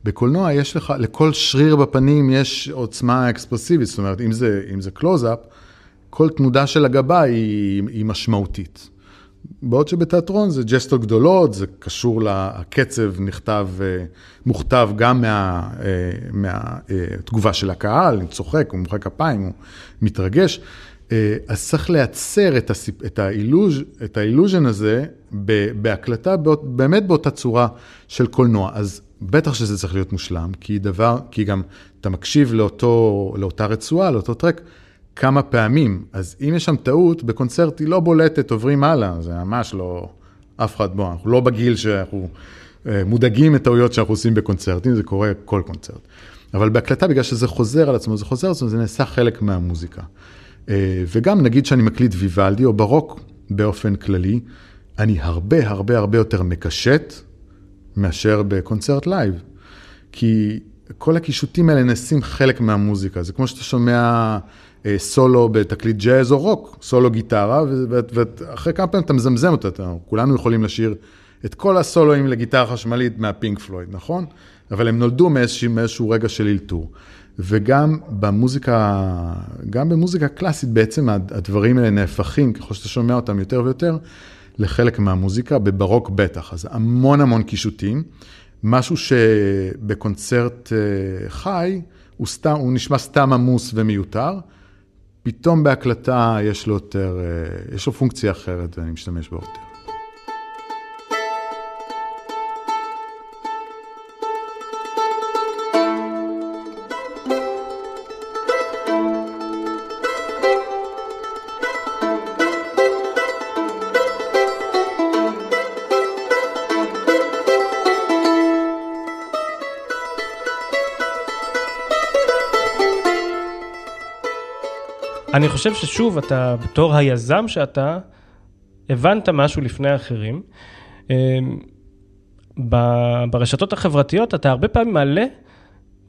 בקולנוע יש לך, לכל שריר בפנים יש עוצמה אקספרסיבית, זאת אומרת, אם זה, אם זה קלוז-אפ, כל תנודה של הגבה היא, היא משמעותית. בעוד שבתיאטרון זה ג'סטות גדולות, זה קשור לקצב, נכתב, אה, מוכתב גם מהתגובה מה, של הקהל, הוא צוחק, הוא מוחא כפיים, הוא מתרגש. אה, אז צריך לייצר את, הסיפ... את, האילוז... את ה illusion הזה. בהקלטה באות... באמת באותה צורה של קולנוע. אז בטח שזה צריך להיות מושלם, כי דבר, כי גם אתה מקשיב לאותו, לאותה רצועה, לאותו טרק, כמה פעמים. אז אם יש שם טעות, בקונצרט היא לא בולטת, עוברים הלאה, זה ממש לא, אף אחד, בוא, אנחנו לא בגיל שאנחנו אה, מודאגים מטעויות שאנחנו עושים בקונצרטים, זה קורה כל קונצרט. אבל בהקלטה, בגלל שזה חוזר על עצמו, זה חוזר על עצמו, זה נעשה חלק מהמוזיקה. אה, וגם נגיד שאני מקליט ויוולדי או ברוק באופן כללי, אני הרבה הרבה הרבה יותר מקשט מאשר בקונצרט live. כי כל הקישוטים האלה נעשים חלק מהמוזיקה. זה כמו שאתה שומע אה, סולו בתקליט ג'אז או רוק, סולו גיטרה, ואחרי כמה פעמים אתה מזמזם אותה, כולנו יכולים לשיר את כל הסולואים לגיטרה חשמלית מהפינק פלויד, נכון? אבל הם נולדו מאיזשהו, מאיזשהו רגע של אלתור. וגם במוזיקה, גם במוזיקה קלאסית בעצם הדברים האלה נהפכים, ככל שאתה שומע אותם יותר ויותר, לחלק מהמוזיקה, בברוק בטח, אז המון המון קישוטים, משהו שבקונצרט אה, חי, הוא, סתם, הוא נשמע סתם עמוס ומיותר, פתאום בהקלטה יש לו יותר, אה, יש לו פונקציה אחרת ואני משתמש בה יותר. אני חושב ששוב, אתה, בתור היזם שאתה, הבנת משהו לפני האחרים. אמ, ברשתות החברתיות אתה הרבה פעמים מעלה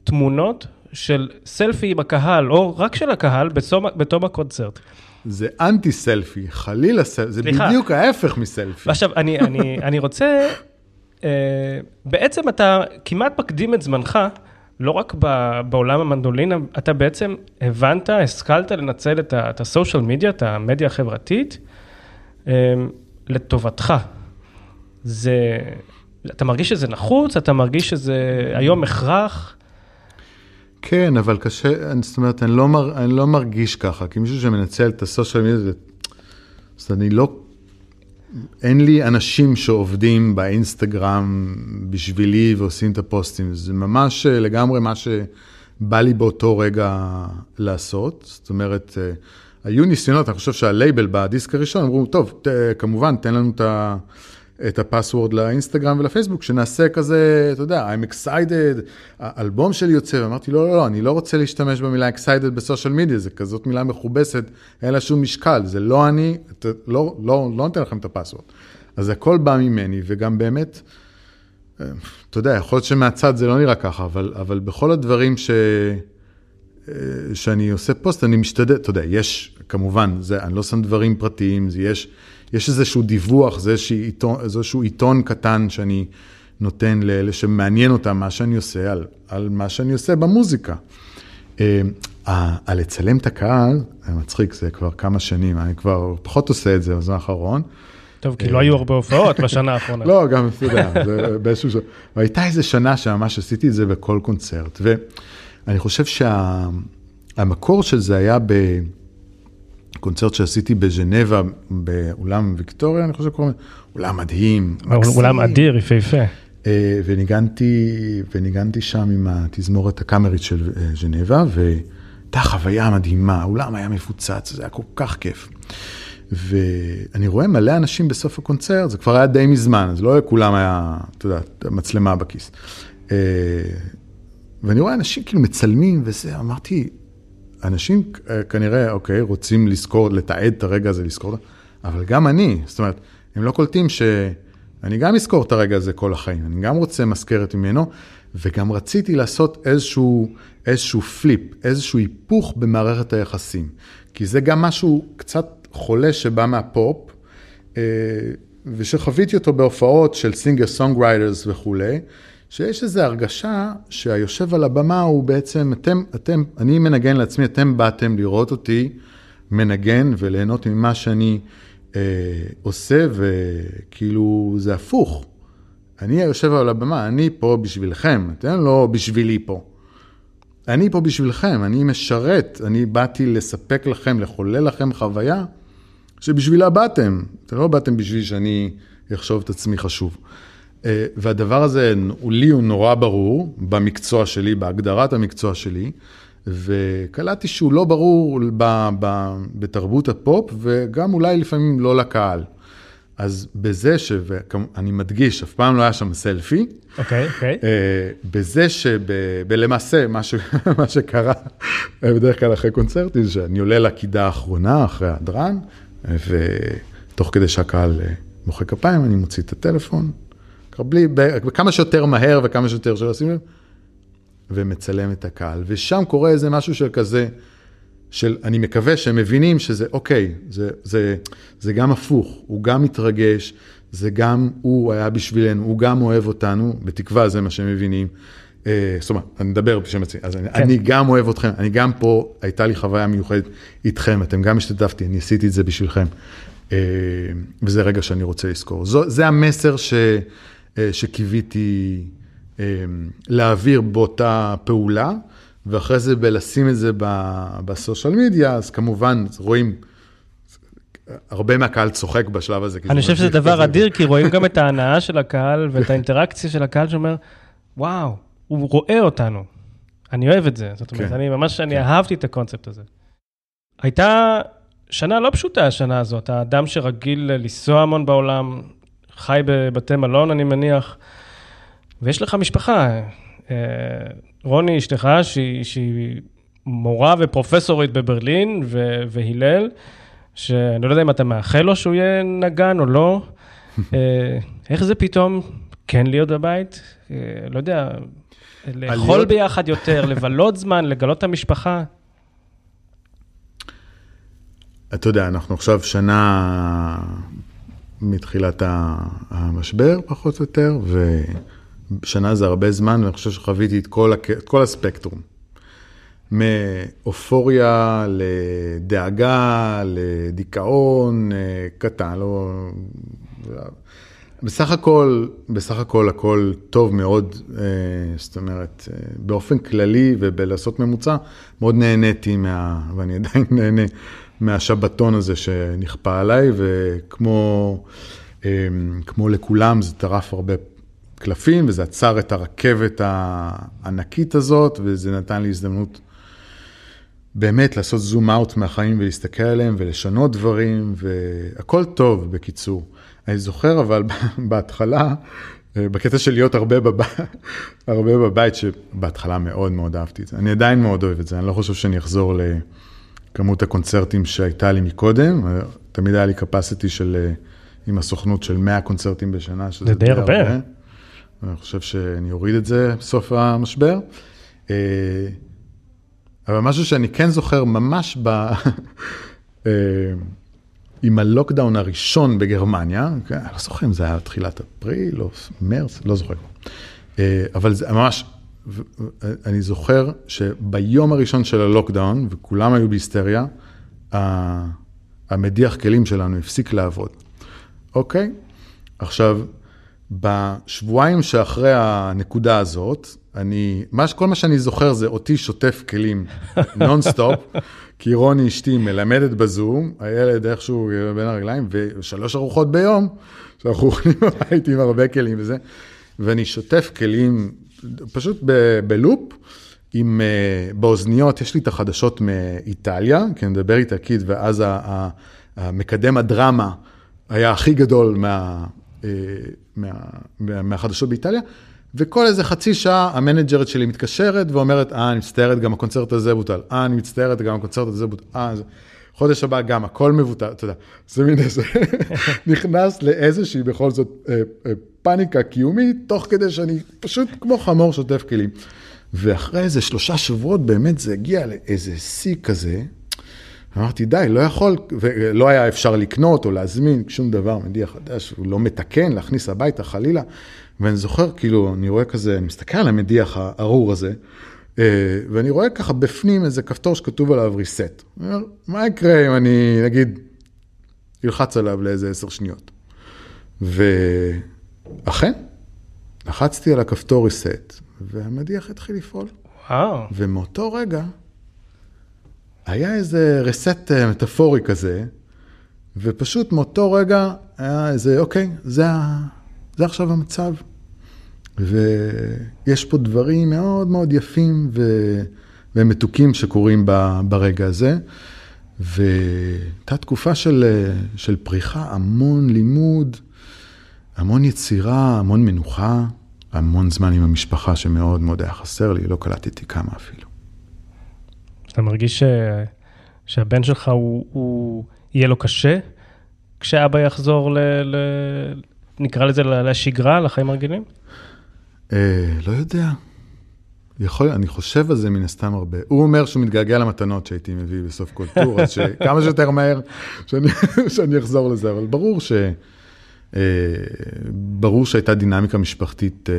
תמונות של סלפי עם הקהל, או רק של הקהל, בתום הקונצרט. זה אנטי סלפי, חלילה סלפי, זה סליחה. בדיוק ההפך מסלפי. עכשיו, אני, אני, אני רוצה, אה, בעצם אתה כמעט מקדים את זמנך לא רק בעולם המנדולינה, אתה בעצם הבנת, השכלת לנצל את הסושיאל מדיה, את המדיה החברתית, אמ, לטובתך. זה, אתה מרגיש שזה נחוץ? אתה מרגיש שזה היום הכרח? כן, אבל קשה, זאת אומרת, אני לא, מר, אני לא מרגיש ככה, כי מישהו שמנצל את הסושיאל מדיה, אז אני לא אין לי אנשים שעובדים באינסטגרם בשבילי ועושים את הפוסטים, זה ממש אה, לגמרי מה שבא לי באותו רגע לעשות. זאת אומרת, אה, היו ניסיונות, אני חושב שהלייבל בדיסק הראשון, אמרו, טוב, ת, כמובן, תן לנו את ה... את הפסוורד לאינסטגרם ולפייסבוק, שנעשה כזה, אתה יודע, I'm excited, האלבום שלי יוצא, ואמרתי, לא, לא, לא, אני לא רוצה להשתמש במילה excited בסושיאל מדיה, זה כזאת מילה מכובסת, אין לה שום משקל, זה לא אני, אתה, לא, לא, לא נותן לכם את הפסוורד. אז הכל בא ממני, וגם באמת, אתה יודע, יכול להיות שמהצד זה לא נראה ככה, אבל, אבל בכל הדברים ש... אה, שאני עושה פוסט, אני משתדל, אתה יודע, יש, כמובן, זה, אני לא שם דברים פרטיים, זה יש... יש איזשהו דיווח, זה איזשהו עיתון, איזשהו עיתון קטן שאני נותן לאלה שמעניין אותם מה שאני עושה, על, על מה שאני עושה במוזיקה. אה, על לצלם את הקהל, זה מצחיק, זה כבר כמה שנים, אני כבר פחות עושה את זה בזמן האחרון. טוב, כי לא היו הרבה הופעות בשנה האחרונה. לא, גם, אתה יודע, באיזשהו... והייתה איזו שנה שממש עשיתי את זה בכל קונצרט, ואני חושב שהמקור של זה היה ב... קונצרט שעשיתי בז'נבה, באולם ויקטוריה, אני חושב שקוראים לזה, אולם מדהים, מקסים. אולם אדיר, יפהפה. אה, וניגנתי, וניגנתי שם עם התזמורת הקאמרית של אה, ז'נבה, והייתה חוויה מדהימה, האולם היה מפוצץ, זה היה כל כך כיף. ואני רואה מלא אנשים בסוף הקונצרט, זה כבר היה די מזמן, אז לא לכולם היה, אתה יודע, מצלמה בכיס. אה, ואני רואה אנשים כאילו מצלמים וזה, אמרתי, אנשים אה, כנראה, אוקיי, רוצים לזכור, לתעד את הרגע הזה, לזכור, אבל גם אני, זאת אומרת, הם לא קולטים שאני גם אזכור את הרגע הזה כל החיים, אני גם רוצה מזכרת ממנו, וגם רציתי לעשות איזשהו, איזשהו פליפ, איזשהו היפוך במערכת היחסים. כי זה גם משהו קצת חולה שבא מהפופ, אה, ושחוויתי אותו בהופעות של singer songwriters וכולי. שיש איזו הרגשה שהיושב על הבמה הוא בעצם, אתם, אתם, אני מנגן לעצמי, אתם באתם לראות אותי מנגן וליהנות ממה שאני אה, עושה, וכאילו זה הפוך. אני היושב על הבמה, אני פה בשבילכם, אתם לא בשבילי פה. אני פה בשבילכם, אני משרת, אני באתי לספק לכם, לחולל לכם חוויה שבשבילה באתם. אתם לא באתם בשביל שאני אחשוב את עצמי חשוב. אה, והדבר הזה, לי הוא נורא ברור במקצוע שלי, בהגדרת המקצוע שלי, וקלטתי שהוא לא ברור ב, ב, בתרבות הפופ, וגם אולי לפעמים לא לקהל. אז בזה ש... ואני מדגיש, אף פעם לא היה שם סלפי. אוקיי, okay, אוקיי. Okay. בזה שבלמעשה, מה, ש, מה שקרה בדרך כלל אחרי קונצרטים, זה שאני עולה לכידה האחרונה, אחרי הדרן, ותוך כדי שהקהל אה, מוחא כפיים, אני מוציא את הטלפון, בלי, כמה שיותר מהר וכמה שיותר שלא עושים לב, ומצלם את הקהל. ושם קורה איזה משהו של כזה, של אני מקווה שהם מבינים שזה אוקיי, זה, זה, זה גם הפוך, הוא גם מתרגש, זה גם הוא היה בשבילנו, הוא גם אוהב אותנו, בתקווה זה מה שהם מבינים. אה, זאת אומרת, אני מדבר בשם עצמי, אז אני, כן. אני גם אוהב אתכם, אני גם פה, הייתה לי חוויה מיוחדת איתכם, אתם גם השתתפתי, אני עשיתי את זה בשבילכם, אה, וזה רגע שאני רוצה לזכור. זו, זה המסר ש, שקיוויתי להעביר באותה פעולה. ואחרי זה בלשים את זה בסושיאל מדיה, אז כמובן רואים, הרבה מהקהל צוחק בשלב הזה. אני חושב שזה דבר אדיר, כי רואים גם את ההנאה של הקהל ואת האינטראקציה של הקהל שאומר, וואו, הוא רואה אותנו. אני אוהב את זה. זאת אומרת, כן. אני ממש, אני כן. אהבתי את הקונספט הזה. הייתה שנה לא פשוטה השנה הזאת, אתה אדם שרגיל לנסוע המון בעולם, חי בבתי מלון, אני מניח, ויש לך משפחה. אה, רוני, אשתך, שהיא, שהיא מורה ופרופסורית בברלין, ו, והלל, שאני לא יודע אם אתה מאחל לו שהוא יהיה נגן או לא. אה, איך זה פתאום כן להיות בבית? אה, לא יודע, לאכול ביחד יותר, לבלות זמן, לגלות את המשפחה. אתה יודע, אנחנו עכשיו שנה מתחילת המשבר, פחות או יותר, ו... שנה זה הרבה זמן, ואני חושב שחוויתי את כל, הק... את כל הספקטרום. מאופוריה לדאגה, לדיכאון אה, קטן, לא... בסך הכל, בסך הכל הכל טוב מאוד, אה, זאת אומרת, אה, באופן כללי ובלעשות ממוצע, מאוד נהניתי מה... ואני עדיין נהנה מהשבתון הזה שנכפה עליי, וכמו כמו לכולם זה טרף הרבה קלפים, וזה עצר את הרכבת הענקית הזאת, וזה נתן לי הזדמנות באמת לעשות זום אאוט מהחיים ולהסתכל עליהם ולשנות דברים, והכל טוב, בקיצור. אני זוכר, אבל בהתחלה, בקטע של להיות הרבה, בב... הרבה בבית, שבהתחלה מאוד מאוד אהבתי את זה. אני עדיין מאוד אוהב את זה, אני לא חושב שאני אחזור לכמות הקונצרטים שהייתה לי מקודם. תמיד היה לי capacity של, עם הסוכנות של 100 קונצרטים בשנה, שזה די הרבה. הרבה. אני חושב שאני אוריד את זה בסוף המשבר. אה, אבל משהו שאני כן זוכר ממש ב... אה, עם הלוקדאון הראשון בגרמניה, כן, אני לא זוכר אם זה היה תחילת אפריל או מרץ, לא זוכר. אה, אבל זה ממש, אני זוכר שביום הראשון של הלוקדאון, וכולם היו בהיסטריה, המדיח כלים שלנו הפסיק לעבוד. אוקיי? עכשיו, בשבועיים שאחרי הנקודה הזאת, אני, מה, כל מה שאני זוכר זה אותי שוטף כלים נונסטופ, כי רוני אשתי מלמדת בזום, הילד איכשהו בין הרגליים, ושלוש ארוחות ביום, שאנחנו אוכלים בבית עם הרבה כלים וזה, ואני שוטף כלים פשוט ב- ב loop, עם, אה, באוזניות, יש לי את החדשות מאיטליה, כי אני מדבר איטלקית, ואז המקדם הדרמה היה הכי גדול מה... אה, מה, מה, מהחדשות באיטליה, וכל איזה חצי שעה המנג'רית שלי מתקשרת ואומרת, אה, אני מצטערת, גם הקונצרט הזה בוטל, אה, אני מצטערת, גם הקונצרט הזה בוטל, אה, זה... חודש הבא גם, הכל מבוטל, אתה יודע, זה מין איזה, נכנס לאיזושהי בכל זאת אה, אה, פאניקה קיומית, תוך כדי שאני פשוט כמו חמור שוטף כלים. ואחרי איזה שלושה שבועות באמת זה הגיע לאיזה שיא כזה, אמרתי, די, לא יכול, ולא היה אפשר לקנות או להזמין שום דבר מדיח חדש, הוא לא מתקן, להכניס הביתה, חלילה. ואני זוכר, כאילו, אני רואה כזה, אני מסתכל על המדיח הארור הזה, אה, ואני רואה ככה בפנים איזה כפתור שכתוב עליו reset. אני אומר, מה יקרה אם אני, נגיד, אלחץ עליו לאיזה עשר שניות? ואכן, לחצתי על הכפתור reset, והמדיח התחיל לפעול. וואו. ומאותו רגע היה איזה רסט אה, מטאפורי כזה, ופשוט מאותו רגע היה איזה, אוקיי, זה, ה... זה עכשיו המצב. ויש פה דברים מאוד מאוד יפים ו... ומתוקים שקורים ב... ברגע הזה. והייתה תקופה של, של פריחה, המון לימוד, המון יצירה, המון מנוחה, המון זמן עם המשפחה שמאוד מאוד היה חסר לי, לא קלטתי כמה אפילו. אתה מרגיש ש... שהבן שלך הוא, הוא יהיה לו קשה כשאבא יחזור ל... ל... נקרא לזה לשגרה, לחיים הרגילים? אה, לא יודע. יכול, אני חושב על זה מן הסתם הרבה. הוא אומר שהוא מתגעגע למתנות שהייתי מביא בסוף כל טור, אז שכמה שיותר מהר שאני, שאני אחזור לזה, אבל ברור ש... אה, ברור שהייתה דינמיקה משפחתית אה,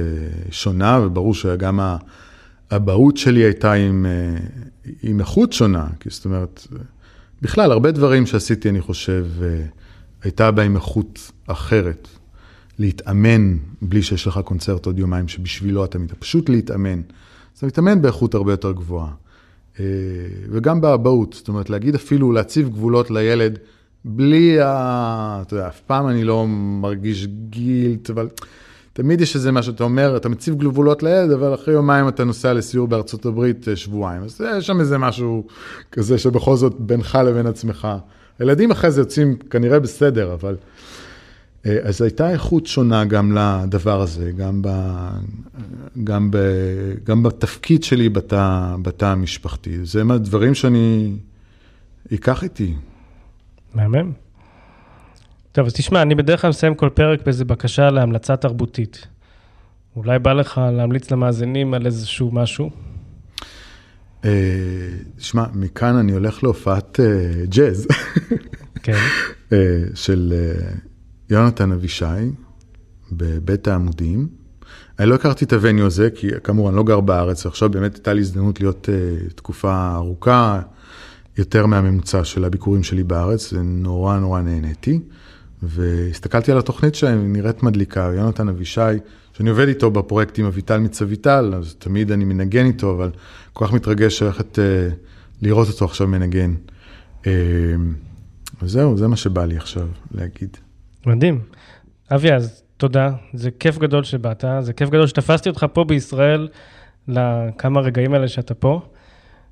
שונה, וברור שגם האבהות שלי הייתה עם, אה, עם איכות שונה, כי זאת אומרת, בכלל, הרבה דברים שעשיתי, אני חושב, הייתה בהם איכות אחרת. להתאמן בלי שיש לך קונצרט עוד יומיים, שבשבילו אתה מתאמן, פשוט להתאמן. אז אתה מתאמן באיכות הרבה יותר גבוהה. וגם באבהות, זאת אומרת, להגיד אפילו, להציב גבולות לילד, בלי ה... אתה יודע, אף פעם אני לא מרגיש גילט, אבל תמיד יש איזה משהו, אתה אומר, אתה מציב גבולות לילד, אבל אחרי יומיים אתה נוסע לסיור בארצות הברית אה, שבועיים. אז יש שם איזה משהו כזה שבכל זאת בינך לבין עצמך. הילדים אחרי זה יוצאים כנראה בסדר, אבל... אה, אז הייתה איכות שונה גם לדבר הזה, גם, ב, גם, ב, גם בתפקיד שלי בתא, בתא המשפחתי. זה מהדברים שאני אקח איתי. מהמם. טוב, אז תשמע, אני בדרך כלל מסיים כל פרק באיזו בקשה להמלצה תרבותית. אולי בא לך להמליץ למאזינים על איזשהו משהו? תשמע, אה, מכאן אני הולך להופעת אה, ג'אז. כן. של יונתן אבישי בבית העמודים. אני לא הכרתי את הווניו הזה, כי כאמור, אני לא גר בארץ, ועכשיו באמת הייתה לי הזדמנות להיות תקופה ארוכה. יותר מהממוצע של הביקורים שלי בארץ, ונורא נורא נהניתי. והסתכלתי על התוכנית שלהם, נראית מדליקה, יונתן אבישי, שאני עובד איתו בפרויקט עם אביטל מצביטל, אז תמיד אני מנגן איתו, אבל כל כך מתרגש ללכת uh, לראות אותו עכשיו מנגן. Uh, וזהו, זה מה שבא לי עכשיו להגיד. מדהים. אבי, אז תודה, זה כיף גדול שבאת, זה כיף גדול שתפסתי אותך פה בישראל לכמה רגעים האלה שאתה פה.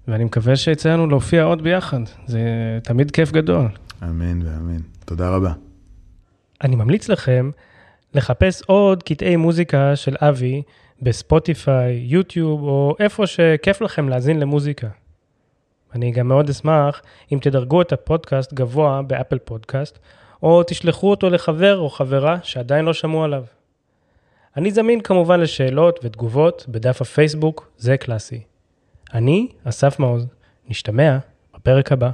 ואני מקווה שיצא לנו להופיע עוד ביחד, זה תמיד כיף גדול. אמן ואמן. תודה רבה. אני ממליץ לכם לחפש עוד קטעי מוזיקה של אבי בספוטיפיי, יוטיוב, או איפה שכיף לכם להאזין למוזיקה. אני גם מאוד אשמח אם תדרגו את הפודקאסט גבוה באפל פודקאסט, או תשלחו אותו לחבר או חברה שעדיין לא שמעו עליו. אני זמין כמובן לשאלות ותגובות בדף הפייסבוק, זה קלאסי. אני, אסף מעוז, נשתמע בפרק הבא.